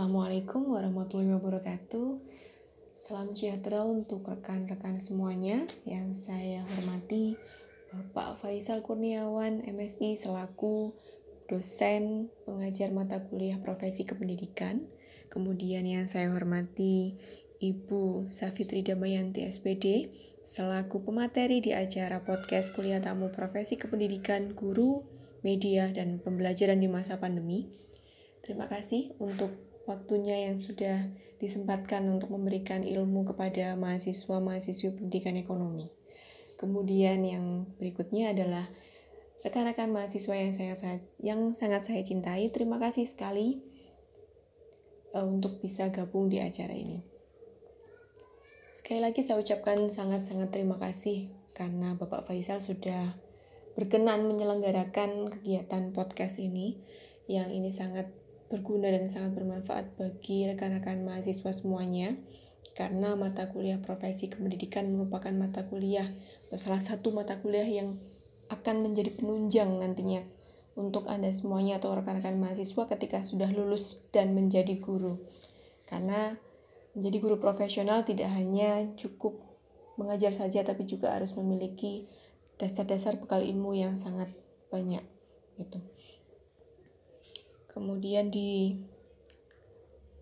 Assalamualaikum warahmatullahi wabarakatuh. Salam sejahtera untuk rekan-rekan semuanya yang saya hormati. Bapak Faisal Kurniawan, MSI selaku dosen pengajar mata kuliah profesi kependidikan. Kemudian yang saya hormati Ibu Safitri Damayanti SPD selaku pemateri di acara podcast kuliah tamu profesi kependidikan guru, media, dan pembelajaran di masa pandemi. Terima kasih untuk waktunya yang sudah disempatkan untuk memberikan ilmu kepada mahasiswa-mahasiswi pendidikan ekonomi. Kemudian yang berikutnya adalah rekan-rekan mahasiswa yang saya yang sangat saya cintai. Terima kasih sekali uh, untuk bisa gabung di acara ini. Sekali lagi saya ucapkan sangat-sangat terima kasih karena Bapak Faisal sudah berkenan menyelenggarakan kegiatan podcast ini yang ini sangat berguna dan sangat bermanfaat bagi rekan-rekan mahasiswa semuanya karena mata kuliah profesi kependidikan merupakan mata kuliah atau salah satu mata kuliah yang akan menjadi penunjang nantinya untuk Anda semuanya atau rekan-rekan mahasiswa ketika sudah lulus dan menjadi guru. Karena menjadi guru profesional tidak hanya cukup mengajar saja tapi juga harus memiliki dasar-dasar bekal ilmu yang sangat banyak gitu. Kemudian di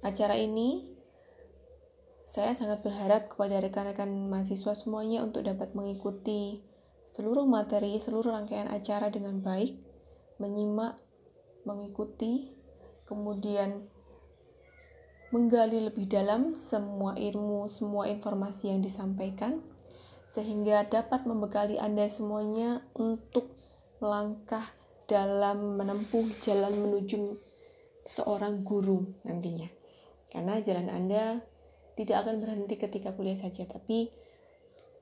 acara ini saya sangat berharap kepada rekan-rekan mahasiswa semuanya untuk dapat mengikuti seluruh materi, seluruh rangkaian acara dengan baik, menyimak, mengikuti, kemudian menggali lebih dalam semua ilmu, semua informasi yang disampaikan, sehingga dapat membekali Anda semuanya untuk melangkah dalam menempuh jalan menuju seorang guru nantinya. Karena jalan Anda tidak akan berhenti ketika kuliah saja, tapi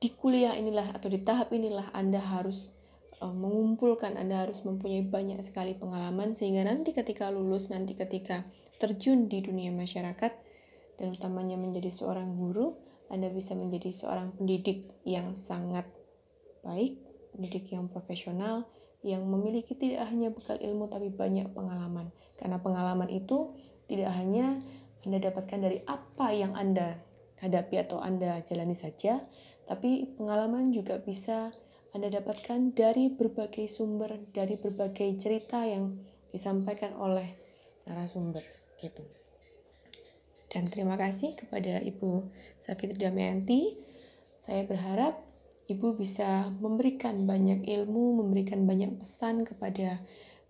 di kuliah inilah atau di tahap inilah Anda harus uh, mengumpulkan, Anda harus mempunyai banyak sekali pengalaman sehingga nanti ketika lulus, nanti ketika terjun di dunia masyarakat dan utamanya menjadi seorang guru, Anda bisa menjadi seorang pendidik yang sangat baik, pendidik yang profesional, yang memiliki tidak hanya bekal ilmu tapi banyak pengalaman. Karena pengalaman itu tidak hanya Anda dapatkan dari apa yang Anda hadapi atau Anda jalani saja, tapi pengalaman juga bisa Anda dapatkan dari berbagai sumber, dari berbagai cerita yang disampaikan oleh narasumber gitu. Dan terima kasih kepada Ibu Safitri Damayanti. Saya berharap Ibu bisa memberikan banyak ilmu, memberikan banyak pesan kepada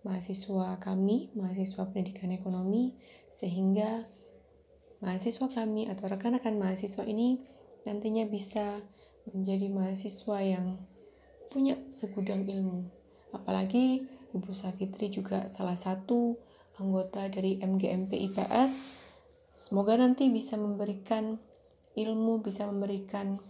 mahasiswa kami, mahasiswa pendidikan ekonomi, sehingga mahasiswa kami atau rekan-rekan mahasiswa ini nantinya bisa menjadi mahasiswa yang punya segudang ilmu. Apalagi Ibu Safitri juga salah satu anggota dari MGMP IPS. Semoga nanti bisa memberikan ilmu, bisa memberikan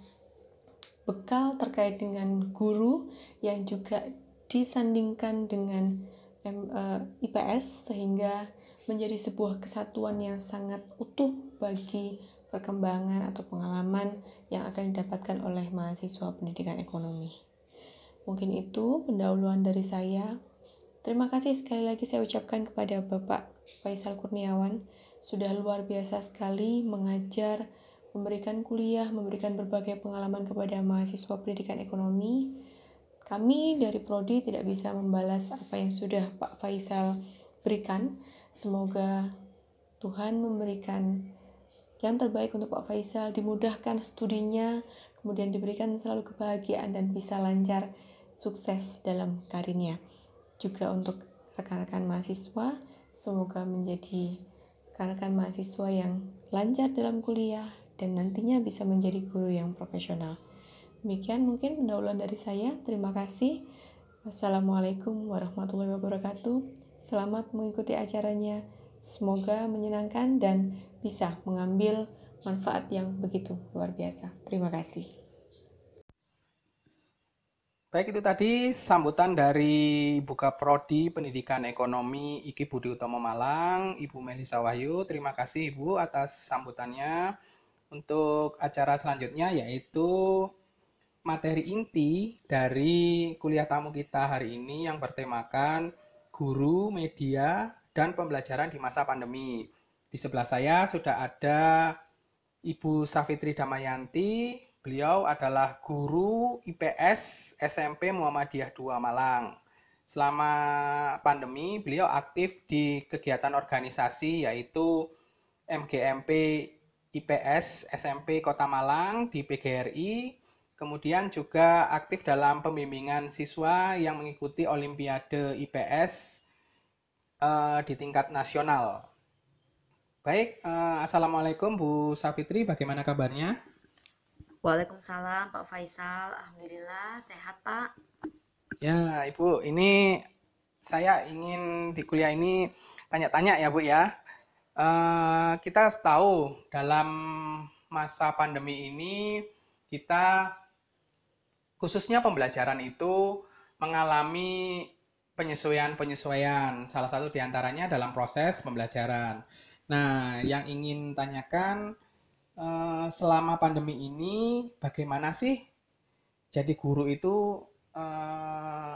bekal terkait dengan guru yang juga disandingkan dengan uh, eh, IPS sehingga menjadi sebuah kesatuan yang sangat utuh bagi perkembangan atau pengalaman yang akan didapatkan oleh mahasiswa pendidikan ekonomi. Mungkin itu pendahuluan dari saya. Terima kasih sekali lagi saya ucapkan kepada Bapak Faisal Kurniawan. Sudah luar biasa sekali mengajar memberikan kuliah, memberikan berbagai pengalaman kepada mahasiswa pendidikan ekonomi. Kami dari Prodi tidak bisa membalas apa yang sudah Pak Faisal berikan. Semoga Tuhan memberikan yang terbaik untuk Pak Faisal, dimudahkan studinya, kemudian diberikan selalu kebahagiaan dan bisa lancar sukses dalam karirnya. Juga untuk rekan-rekan mahasiswa, semoga menjadi rekan-rekan mahasiswa yang lancar dalam kuliah, dan nantinya bisa menjadi guru yang profesional. Demikian mungkin pendahuluan dari saya. Terima kasih. Wassalamualaikum warahmatullahi wabarakatuh. Selamat mengikuti acaranya. Semoga menyenangkan dan bisa mengambil manfaat yang begitu luar biasa. Terima kasih. Baik itu tadi sambutan dari Buka Prodi Pendidikan Ekonomi Iki Budi Utomo Malang, Ibu Melisa Wahyu. Terima kasih Ibu atas sambutannya untuk acara selanjutnya yaitu materi inti dari kuliah tamu kita hari ini yang bertemakan guru, media, dan pembelajaran di masa pandemi. Di sebelah saya sudah ada Ibu Safitri Damayanti. Beliau adalah guru IPS SMP Muhammadiyah 2 Malang. Selama pandemi, beliau aktif di kegiatan organisasi yaitu MGMP IPS SMP Kota Malang di PGRI, kemudian juga aktif dalam pembimbingan siswa yang mengikuti Olimpiade IPS uh, di tingkat nasional. Baik, uh, Assalamualaikum Bu Safitri, bagaimana kabarnya? Waalaikumsalam Pak Faisal, Alhamdulillah sehat Pak. Ya Ibu, ini saya ingin di kuliah ini tanya-tanya ya Bu ya. Uh, kita tahu dalam masa pandemi ini kita khususnya pembelajaran itu mengalami penyesuaian-penyesuaian. Salah satu di antaranya dalam proses pembelajaran. Nah, yang ingin tanyakan eh, selama pandemi ini bagaimana sih jadi guru itu eh,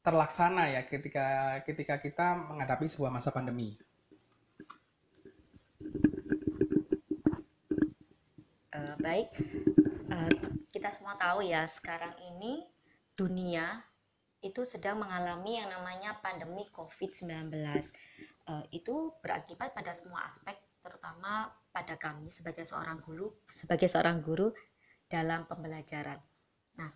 terlaksana ya ketika ketika kita menghadapi sebuah masa pandemi. Uh, baik, uh, kita semua tahu ya sekarang ini dunia itu sedang mengalami yang namanya pandemi COVID-19. Uh, itu berakibat pada semua aspek, terutama pada kami sebagai seorang guru, sebagai seorang guru dalam pembelajaran. Nah,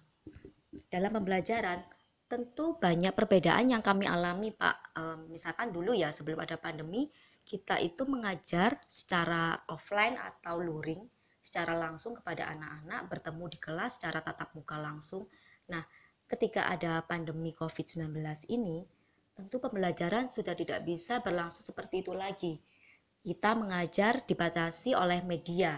dalam pembelajaran tentu banyak perbedaan yang kami alami, Pak. Uh, misalkan dulu ya sebelum ada pandemi, kita itu mengajar secara offline atau luring, secara langsung kepada anak-anak, bertemu di kelas secara tatap muka langsung. Nah, ketika ada pandemi COVID-19 ini, tentu pembelajaran sudah tidak bisa berlangsung seperti itu lagi. Kita mengajar dibatasi oleh media.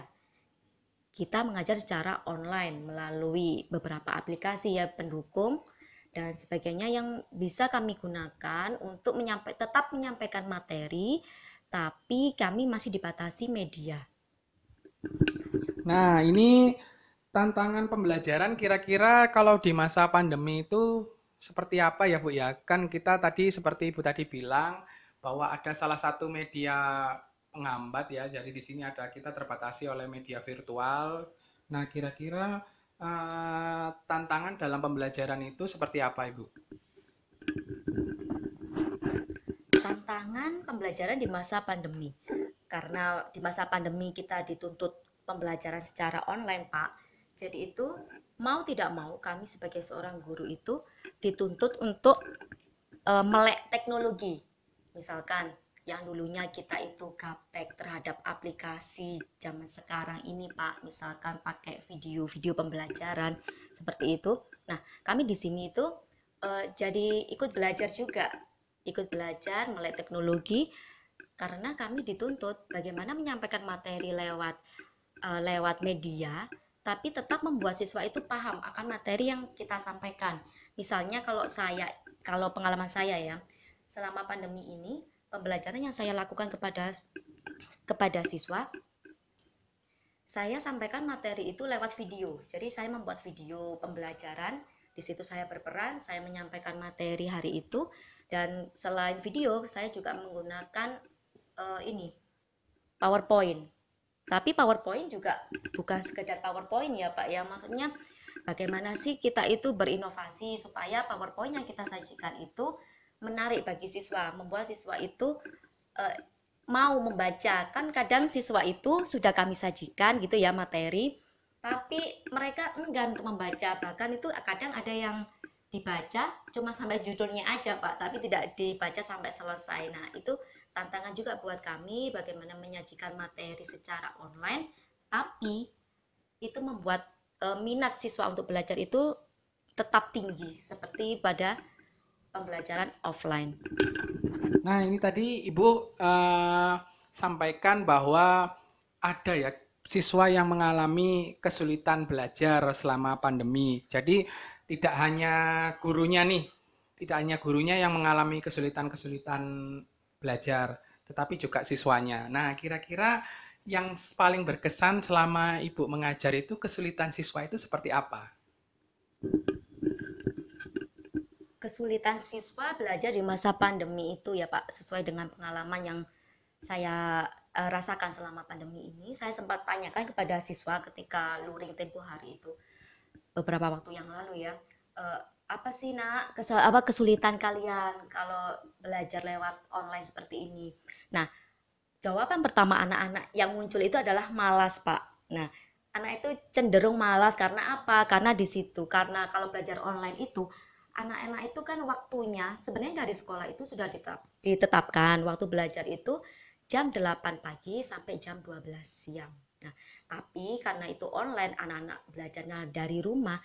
Kita mengajar secara online melalui beberapa aplikasi ya pendukung dan sebagainya yang bisa kami gunakan untuk menyampai, tetap menyampaikan materi, tapi kami masih dibatasi media. Nah, ini tantangan pembelajaran kira-kira kalau di masa pandemi itu seperti apa ya Bu ya? Kan kita tadi seperti Ibu tadi bilang bahwa ada salah satu media penghambat ya. Jadi di sini ada kita terbatasi oleh media virtual. Nah, kira-kira uh, tantangan dalam pembelajaran itu seperti apa Ibu? Tantangan pembelajaran di masa pandemi. Karena di masa pandemi kita dituntut pembelajaran secara online, Pak jadi itu mau tidak mau kami sebagai seorang guru itu dituntut untuk e, melek teknologi. Misalkan yang dulunya kita itu gaptek terhadap aplikasi zaman sekarang ini Pak, misalkan pakai video-video pembelajaran seperti itu. Nah, kami di sini itu e, jadi ikut belajar juga, ikut belajar melek teknologi karena kami dituntut bagaimana menyampaikan materi lewat e, lewat media tapi tetap membuat siswa itu paham akan materi yang kita sampaikan. Misalnya kalau saya, kalau pengalaman saya ya, selama pandemi ini, pembelajaran yang saya lakukan kepada kepada siswa, saya sampaikan materi itu lewat video. Jadi saya membuat video pembelajaran, di situ saya berperan, saya menyampaikan materi hari itu, dan selain video, saya juga menggunakan uh, ini PowerPoint tapi PowerPoint juga bukan sekedar PowerPoint ya Pak ya. Maksudnya bagaimana sih kita itu berinovasi supaya PowerPoint yang kita sajikan itu menarik bagi siswa, membuat siswa itu eh, mau membaca. Kan kadang siswa itu sudah kami sajikan gitu ya materi, tapi mereka enggan untuk membaca. Bahkan itu kadang ada yang dibaca cuma sampai judulnya aja Pak, tapi tidak dibaca sampai selesai. Nah, itu tantangan juga buat kami bagaimana menyajikan materi secara online, tapi itu membuat e, minat siswa untuk belajar itu tetap tinggi seperti pada pembelajaran offline. Nah, ini tadi Ibu uh, sampaikan bahwa ada ya siswa yang mengalami kesulitan belajar selama pandemi. Jadi tidak hanya gurunya nih, tidak hanya gurunya yang mengalami kesulitan-kesulitan belajar, tetapi juga siswanya. Nah, kira-kira yang paling berkesan selama Ibu mengajar itu kesulitan siswa itu seperti apa? Kesulitan siswa belajar di masa pandemi itu ya Pak, sesuai dengan pengalaman yang saya uh, rasakan selama pandemi ini. Saya sempat tanyakan kepada siswa ketika luring tempo hari itu beberapa waktu yang lalu ya. Uh, apa sih nak kesel, apa kesulitan kalian kalau belajar lewat online seperti ini? Nah, jawaban pertama anak-anak yang muncul itu adalah malas, Pak. Nah, anak itu cenderung malas karena apa? Karena di situ, karena kalau belajar online itu anak-anak itu kan waktunya sebenarnya dari sekolah itu sudah ditetap, ditetapkan waktu belajar itu jam 8 pagi sampai jam 12 siang. Nah, tapi karena itu online anak-anak belajarnya dari rumah.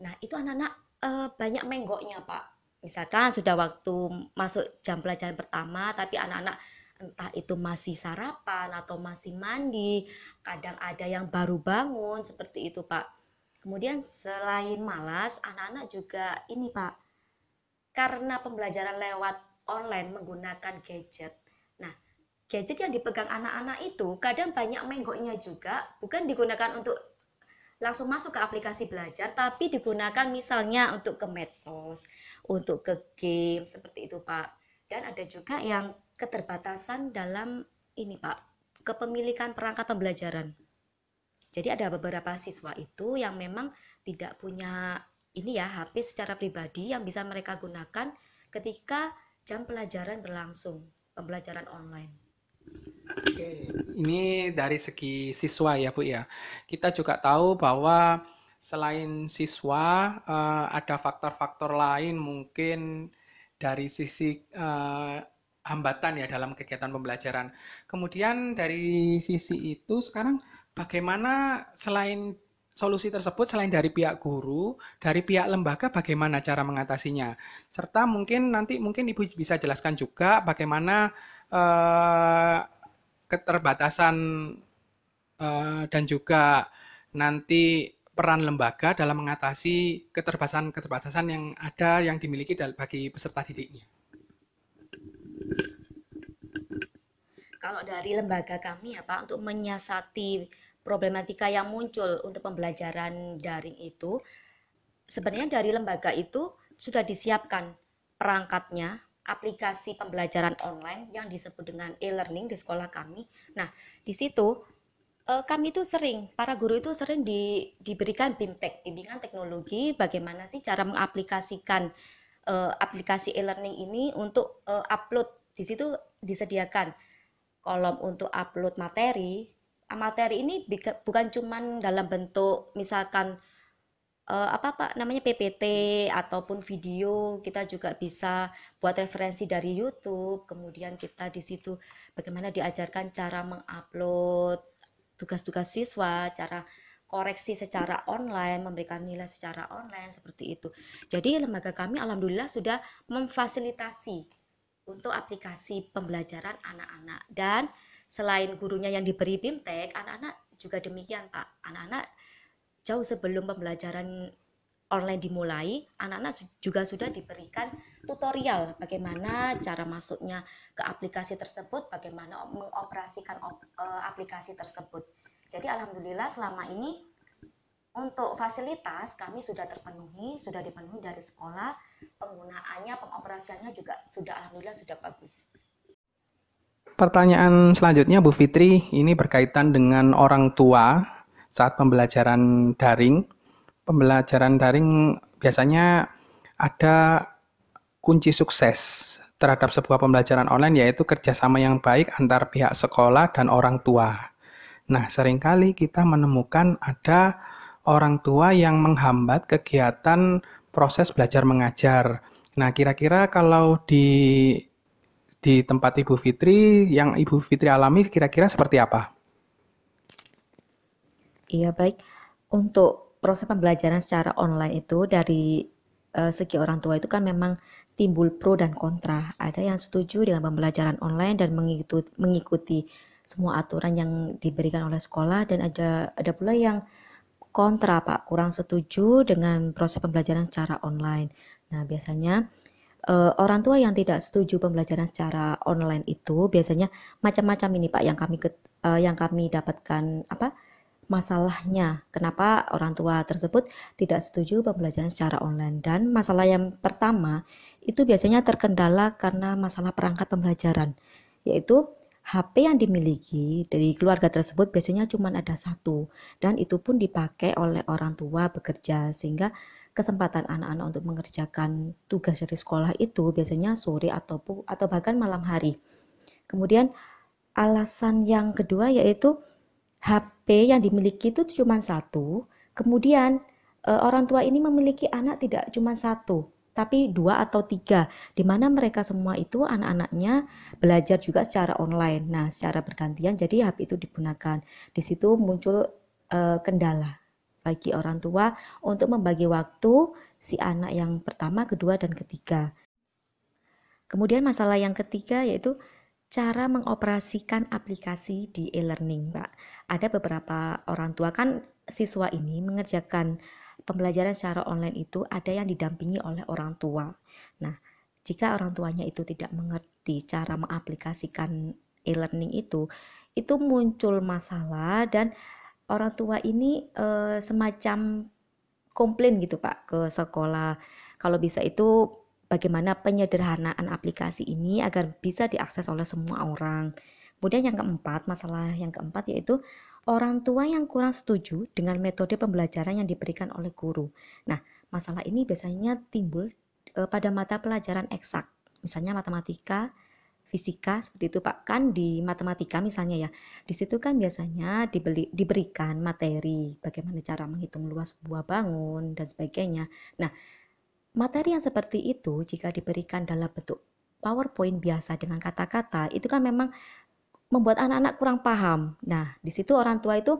Nah, itu anak-anak e, banyak menggoknya, Pak. Misalkan sudah waktu masuk jam pelajaran pertama tapi anak-anak entah itu masih sarapan atau masih mandi, kadang ada yang baru bangun seperti itu, Pak Kemudian selain malas, anak-anak juga ini Pak, karena pembelajaran lewat online menggunakan gadget. Nah, gadget yang dipegang anak-anak itu kadang banyak menggoknya juga, bukan digunakan untuk langsung masuk ke aplikasi belajar, tapi digunakan misalnya untuk ke medsos, untuk ke game, seperti itu Pak. Dan ada juga yang keterbatasan dalam ini Pak, kepemilikan perangkat pembelajaran. Jadi ada beberapa siswa itu yang memang tidak punya ini ya HP secara pribadi yang bisa mereka gunakan ketika jam pelajaran berlangsung, pembelajaran online. Ini dari segi siswa ya Bu ya. Kita juga tahu bahwa selain siswa uh, ada faktor-faktor lain mungkin dari sisi uh, hambatan ya dalam kegiatan pembelajaran. Kemudian dari sisi itu sekarang bagaimana selain solusi tersebut selain dari pihak guru, dari pihak lembaga bagaimana cara mengatasinya? Serta mungkin nanti mungkin Ibu bisa jelaskan juga bagaimana eh, keterbatasan eh, dan juga nanti peran lembaga dalam mengatasi keterbatasan-keterbatasan yang ada yang dimiliki bagi peserta didiknya. Kalau dari lembaga kami ya Pak, untuk menyiasati problematika yang muncul untuk pembelajaran daring itu, sebenarnya dari lembaga itu sudah disiapkan perangkatnya, aplikasi pembelajaran online yang disebut dengan e-learning di sekolah kami. Nah, di situ eh, kami itu sering, para guru itu sering di, diberikan BIMTEK, bimbingan teknologi, bagaimana sih cara mengaplikasikan uh, aplikasi e-learning ini untuk uh, upload. Di situ disediakan kolom untuk upload materi, materi ini bukan cuman dalam bentuk misalkan uh, apa pak namanya PPT ataupun video kita juga bisa buat referensi dari YouTube. Kemudian kita di situ bagaimana diajarkan cara mengupload tugas-tugas siswa cara koreksi secara online memberikan nilai secara online seperti itu. Jadi lembaga kami alhamdulillah sudah memfasilitasi untuk aplikasi pembelajaran anak-anak. Dan selain gurunya yang diberi BIMTEK, anak-anak juga demikian Pak. Anak-anak jauh sebelum pembelajaran online dimulai, anak-anak juga sudah diberikan tutorial bagaimana cara masuknya ke aplikasi tersebut, bagaimana mengoperasikan eh, aplikasi tersebut. Jadi alhamdulillah selama ini untuk fasilitas kami sudah terpenuhi, sudah dipenuhi dari sekolah, penggunaannya, pengoperasiannya juga sudah alhamdulillah sudah bagus. Pertanyaan selanjutnya Bu Fitri, ini berkaitan dengan orang tua saat pembelajaran daring. Pembelajaran daring biasanya ada kunci sukses terhadap sebuah pembelajaran online yaitu kerjasama yang baik antar pihak sekolah dan orang tua. Nah, sering kali kita menemukan ada orang tua yang menghambat kegiatan proses belajar mengajar. Nah, kira-kira kalau di di tempat Ibu Fitri yang Ibu Fitri alami kira-kira seperti apa? Iya, baik. Untuk proses pembelajaran secara online itu dari uh, segi orang tua itu kan memang timbul pro dan kontra. Ada yang setuju dengan pembelajaran online dan mengikuti, mengikuti semua aturan yang diberikan oleh sekolah dan ada ada pula yang kontra Pak, kurang setuju dengan proses pembelajaran secara online. Nah, biasanya uh, orang tua yang tidak setuju pembelajaran secara online itu biasanya macam-macam ini Pak yang kami uh, yang kami dapatkan apa masalahnya. Kenapa orang tua tersebut tidak setuju pembelajaran secara online? Dan masalah yang pertama itu biasanya terkendala karena masalah perangkat pembelajaran. Yaitu HP yang dimiliki dari keluarga tersebut biasanya cuma ada satu. Dan itu pun dipakai oleh orang tua bekerja sehingga kesempatan anak-anak untuk mengerjakan tugas dari sekolah itu biasanya sore ataupun atau bahkan malam hari. Kemudian alasan yang kedua yaitu HP yang dimiliki itu cuma satu, kemudian e, orang tua ini memiliki anak tidak cuma satu, tapi dua atau tiga, di mana mereka semua itu anak-anaknya belajar juga secara online. Nah, secara bergantian, jadi HP itu digunakan. Di situ muncul e, kendala bagi orang tua untuk membagi waktu si anak yang pertama, kedua, dan ketiga. Kemudian masalah yang ketiga yaitu cara mengoperasikan aplikasi di e-learning, Pak. Ada beberapa orang tua kan siswa ini mengerjakan pembelajaran secara online itu ada yang didampingi oleh orang tua. Nah, jika orang tuanya itu tidak mengerti cara mengaplikasikan e-learning itu, itu muncul masalah dan orang tua ini e, semacam komplain gitu Pak ke sekolah. Kalau bisa itu bagaimana penyederhanaan aplikasi ini agar bisa diakses oleh semua orang. Kemudian yang keempat, masalah yang keempat yaitu orang tua yang kurang setuju dengan metode pembelajaran yang diberikan oleh guru. Nah, masalah ini biasanya timbul e, pada mata pelajaran eksak, misalnya matematika, fisika seperti itu Pak. Kan di matematika misalnya ya, di situ kan biasanya dibeli, diberikan materi bagaimana cara menghitung luas sebuah bangun dan sebagainya. Nah, Materi yang seperti itu jika diberikan dalam bentuk PowerPoint biasa dengan kata-kata itu kan memang membuat anak-anak kurang paham. Nah, di situ orang tua itu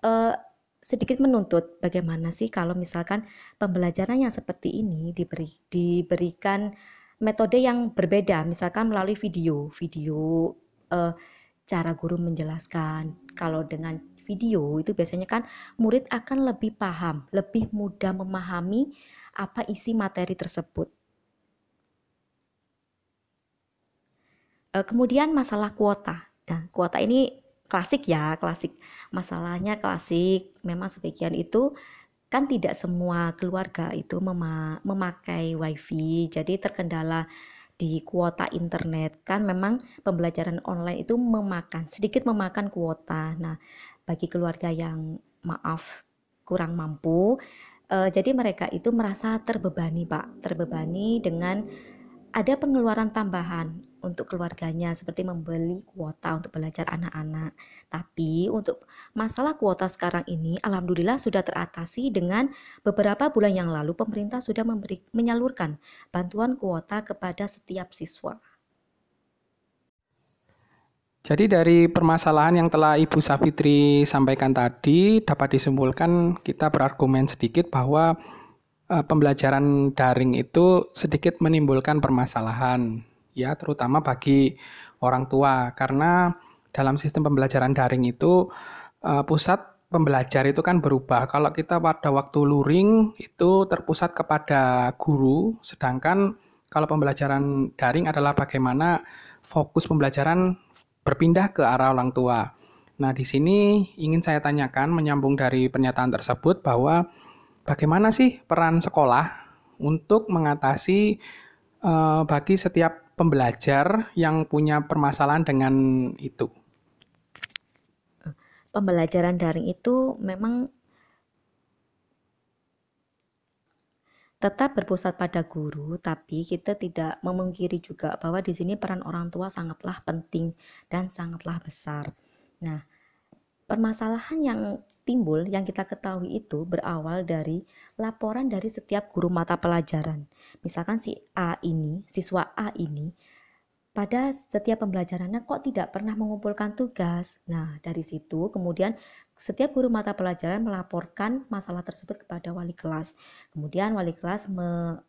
eh, sedikit menuntut bagaimana sih kalau misalkan pembelajaran yang seperti ini diberi diberikan metode yang berbeda, misalkan melalui video, video eh, cara guru menjelaskan. Kalau dengan video itu biasanya kan murid akan lebih paham, lebih mudah memahami apa isi materi tersebut. Eh, kemudian masalah kuota. Nah, kuota ini klasik ya, klasik. Masalahnya klasik. Memang sebagian itu kan tidak semua keluarga itu memakai wifi, jadi terkendala di kuota internet kan memang pembelajaran online itu memakan sedikit memakan kuota. Nah, bagi keluarga yang maaf kurang mampu Uh, jadi mereka itu merasa terbebani, Pak, terbebani dengan ada pengeluaran tambahan untuk keluarganya seperti membeli kuota untuk belajar anak-anak. Tapi untuk masalah kuota sekarang ini alhamdulillah sudah teratasi dengan beberapa bulan yang lalu pemerintah sudah memberi menyalurkan bantuan kuota kepada setiap siswa. Jadi dari permasalahan yang telah Ibu Safitri sampaikan tadi dapat disimpulkan kita berargumen sedikit bahwa uh, pembelajaran daring itu sedikit menimbulkan permasalahan ya terutama bagi orang tua karena dalam sistem pembelajaran daring itu uh, pusat pembelajar itu kan berubah. Kalau kita pada waktu luring itu terpusat kepada guru sedangkan kalau pembelajaran daring adalah bagaimana fokus pembelajaran berpindah ke arah orang tua. Nah, di sini ingin saya tanyakan menyambung dari pernyataan tersebut bahwa bagaimana sih peran sekolah untuk mengatasi uh, bagi setiap pembelajar yang punya permasalahan dengan itu? Pembelajaran daring itu memang tetap berpusat pada guru, tapi kita tidak memungkiri juga bahwa di sini peran orang tua sangatlah penting dan sangatlah besar. Nah, permasalahan yang timbul yang kita ketahui itu berawal dari laporan dari setiap guru mata pelajaran. Misalkan si A ini, siswa A ini pada setiap pembelajarannya kok tidak pernah mengumpulkan tugas. Nah, dari situ kemudian setiap guru mata pelajaran melaporkan masalah tersebut kepada wali kelas. Kemudian wali kelas me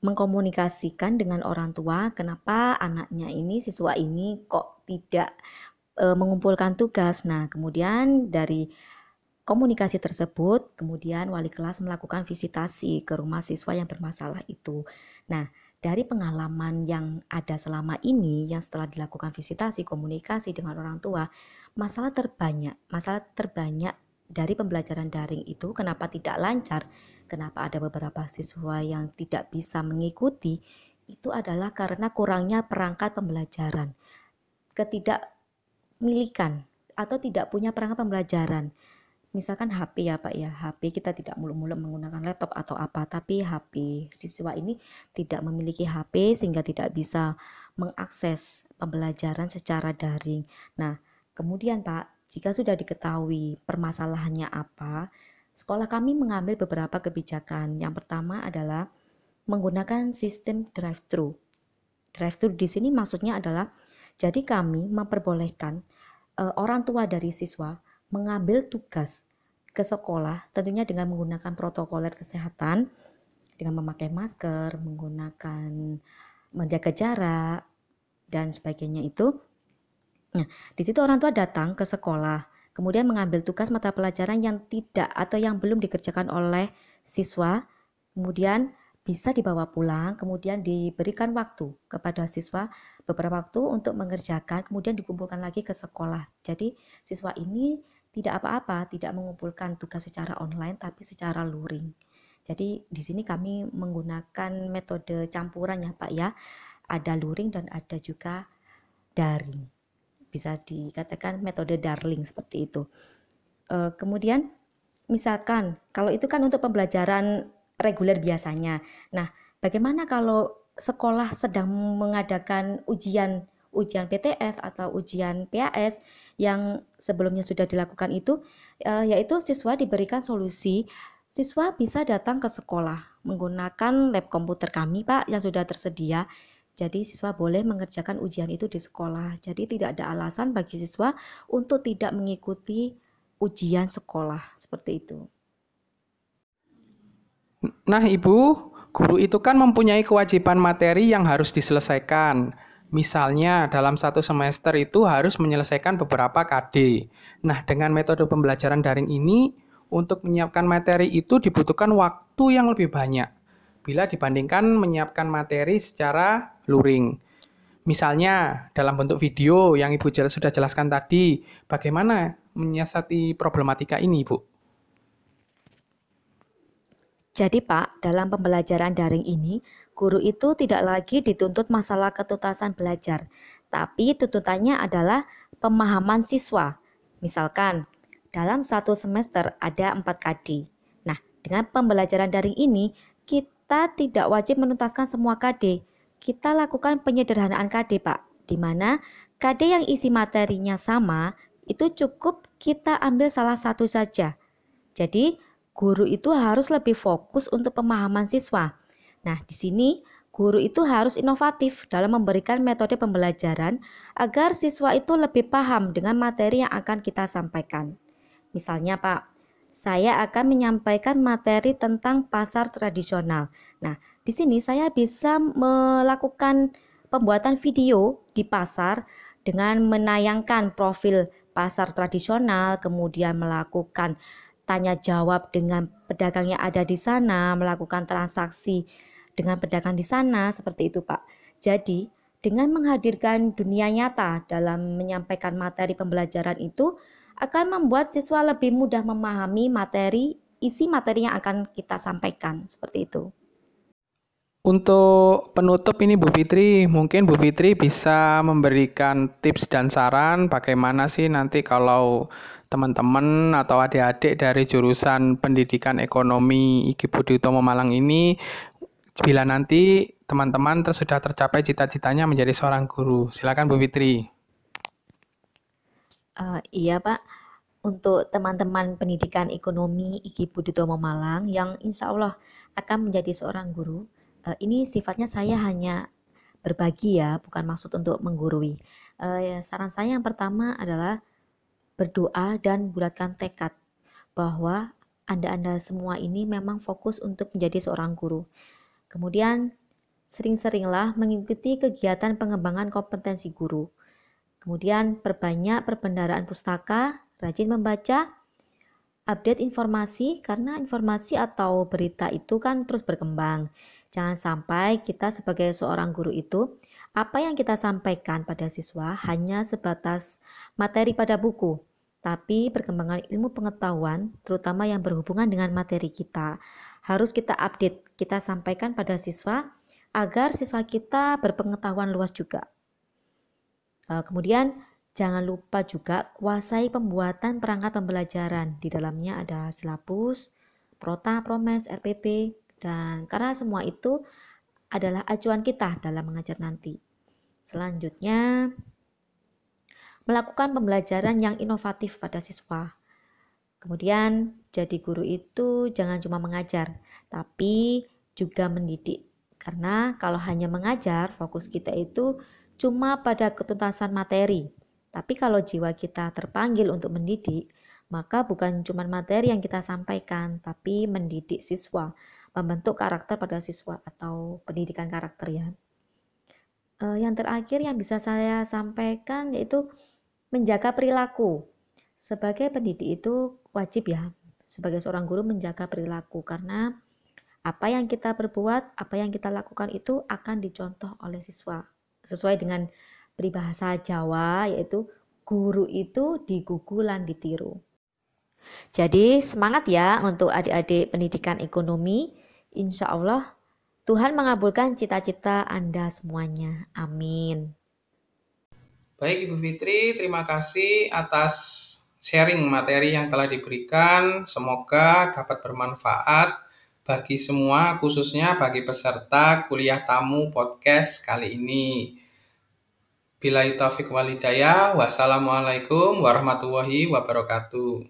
mengkomunikasikan dengan orang tua kenapa anaknya ini siswa ini kok tidak e, mengumpulkan tugas. Nah, kemudian dari komunikasi tersebut, kemudian wali kelas melakukan visitasi ke rumah siswa yang bermasalah itu. Nah, dari pengalaman yang ada selama ini yang setelah dilakukan visitasi komunikasi dengan orang tua masalah terbanyak masalah terbanyak dari pembelajaran daring itu kenapa tidak lancar kenapa ada beberapa siswa yang tidak bisa mengikuti itu adalah karena kurangnya perangkat pembelajaran ketidakmilikan atau tidak punya perangkat pembelajaran. Misalkan HP ya Pak ya, HP kita tidak mulu-mulu menggunakan laptop atau apa, tapi HP siswa ini tidak memiliki HP sehingga tidak bisa mengakses pembelajaran secara daring. Nah, kemudian Pak, jika sudah diketahui permasalahannya apa, sekolah kami mengambil beberapa kebijakan. Yang pertama adalah menggunakan sistem drive-thru. Drive-thru di sini maksudnya adalah jadi kami memperbolehkan uh, orang tua dari siswa mengambil tugas ke sekolah tentunya dengan menggunakan protokoler kesehatan dengan memakai masker, menggunakan menjaga jarak dan sebagainya itu. Nah, di situ orang tua datang ke sekolah, kemudian mengambil tugas mata pelajaran yang tidak atau yang belum dikerjakan oleh siswa, kemudian bisa dibawa pulang, kemudian diberikan waktu kepada siswa beberapa waktu untuk mengerjakan, kemudian dikumpulkan lagi ke sekolah. Jadi siswa ini tidak apa-apa, tidak mengumpulkan tugas secara online, tapi secara luring. Jadi di sini kami menggunakan metode campuran ya Pak ya, ada luring dan ada juga daring. Bisa dikatakan metode darling seperti itu. E, kemudian misalkan kalau itu kan untuk pembelajaran reguler biasanya. Nah, bagaimana kalau sekolah sedang mengadakan ujian ujian PTS atau ujian PAS yang sebelumnya sudah dilakukan itu eh, yaitu siswa diberikan solusi siswa bisa datang ke sekolah menggunakan lab komputer kami Pak yang sudah tersedia. Jadi siswa boleh mengerjakan ujian itu di sekolah. Jadi tidak ada alasan bagi siswa untuk tidak mengikuti ujian sekolah seperti itu. Nah, Ibu, guru itu kan mempunyai kewajiban materi yang harus diselesaikan. Misalnya, dalam satu semester itu harus menyelesaikan beberapa KD. Nah, dengan metode pembelajaran daring ini, untuk menyiapkan materi itu dibutuhkan waktu yang lebih banyak bila dibandingkan menyiapkan materi secara luring. Misalnya, dalam bentuk video yang Ibu sudah jelaskan tadi, bagaimana menyiasati problematika ini, Ibu? Jadi Pak, dalam pembelajaran daring ini, guru itu tidak lagi dituntut masalah ketuntasan belajar, tapi tuntutannya adalah pemahaman siswa. Misalkan, dalam satu semester ada 4 KD. Nah, dengan pembelajaran daring ini, kita tidak wajib menuntaskan semua KD. Kita lakukan penyederhanaan KD, Pak, di mana KD yang isi materinya sama, itu cukup kita ambil salah satu saja. Jadi, guru itu harus lebih fokus untuk pemahaman siswa. Nah, di sini guru itu harus inovatif dalam memberikan metode pembelajaran agar siswa itu lebih paham dengan materi yang akan kita sampaikan. Misalnya, Pak, saya akan menyampaikan materi tentang pasar tradisional. Nah, di sini saya bisa melakukan pembuatan video di pasar dengan menayangkan profil pasar tradisional, kemudian melakukan tanya jawab dengan pedagang yang ada di sana, melakukan transaksi dengan pedagang di sana, seperti itu Pak. Jadi, dengan menghadirkan dunia nyata dalam menyampaikan materi pembelajaran itu akan membuat siswa lebih mudah memahami materi, isi materi yang akan kita sampaikan, seperti itu. Untuk penutup ini Bu Fitri, mungkin Bu Fitri bisa memberikan tips dan saran bagaimana sih nanti kalau teman-teman atau adik-adik dari jurusan pendidikan ekonomi IKI Budi Utomo Malang ini bila nanti teman-teman sudah tercapai cita-citanya menjadi seorang guru. Silakan Bu Fitri. Uh, iya Pak, untuk teman-teman pendidikan ekonomi IKI Budi Utomo Malang yang insya Allah akan menjadi seorang guru, uh, ini sifatnya saya hanya berbagi ya, bukan maksud untuk menggurui. Uh, saran saya yang pertama adalah berdoa dan bulatkan tekad bahwa Anda-Anda semua ini memang fokus untuk menjadi seorang guru. Kemudian sering-seringlah mengikuti kegiatan pengembangan kompetensi guru. Kemudian perbanyak perbendaraan pustaka, rajin membaca, update informasi karena informasi atau berita itu kan terus berkembang. Jangan sampai kita sebagai seorang guru itu apa yang kita sampaikan pada siswa hanya sebatas materi pada buku, tapi perkembangan ilmu pengetahuan, terutama yang berhubungan dengan materi kita, harus kita update, kita sampaikan pada siswa agar siswa kita berpengetahuan luas juga. Uh, kemudian jangan lupa juga kuasai pembuatan perangkat pembelajaran. Di dalamnya ada silabus, prota, promes, RPP, dan karena semua itu adalah acuan kita dalam mengajar nanti. Selanjutnya, melakukan pembelajaran yang inovatif pada siswa. Kemudian, jadi guru itu jangan cuma mengajar, tapi juga mendidik. Karena kalau hanya mengajar, fokus kita itu cuma pada ketuntasan materi. Tapi kalau jiwa kita terpanggil untuk mendidik, maka bukan cuma materi yang kita sampaikan, tapi mendidik siswa, membentuk karakter pada siswa atau pendidikan karakter ya. Uh, yang terakhir yang bisa saya sampaikan yaitu menjaga perilaku. Sebagai pendidik itu wajib ya, sebagai seorang guru menjaga perilaku karena apa yang kita perbuat, apa yang kita lakukan itu akan dicontoh oleh siswa. Sesuai dengan peribahasa Jawa yaitu guru itu digugulan ditiru. Jadi semangat ya untuk adik-adik pendidikan ekonomi. Insya Allah Tuhan mengabulkan cita-cita Anda semuanya. Amin. Baik Ibu Fitri, terima kasih atas sharing materi yang telah diberikan. Semoga dapat bermanfaat bagi semua, khususnya bagi peserta kuliah tamu podcast kali ini. Bila taufik walidayah, wassalamualaikum warahmatullahi wabarakatuh.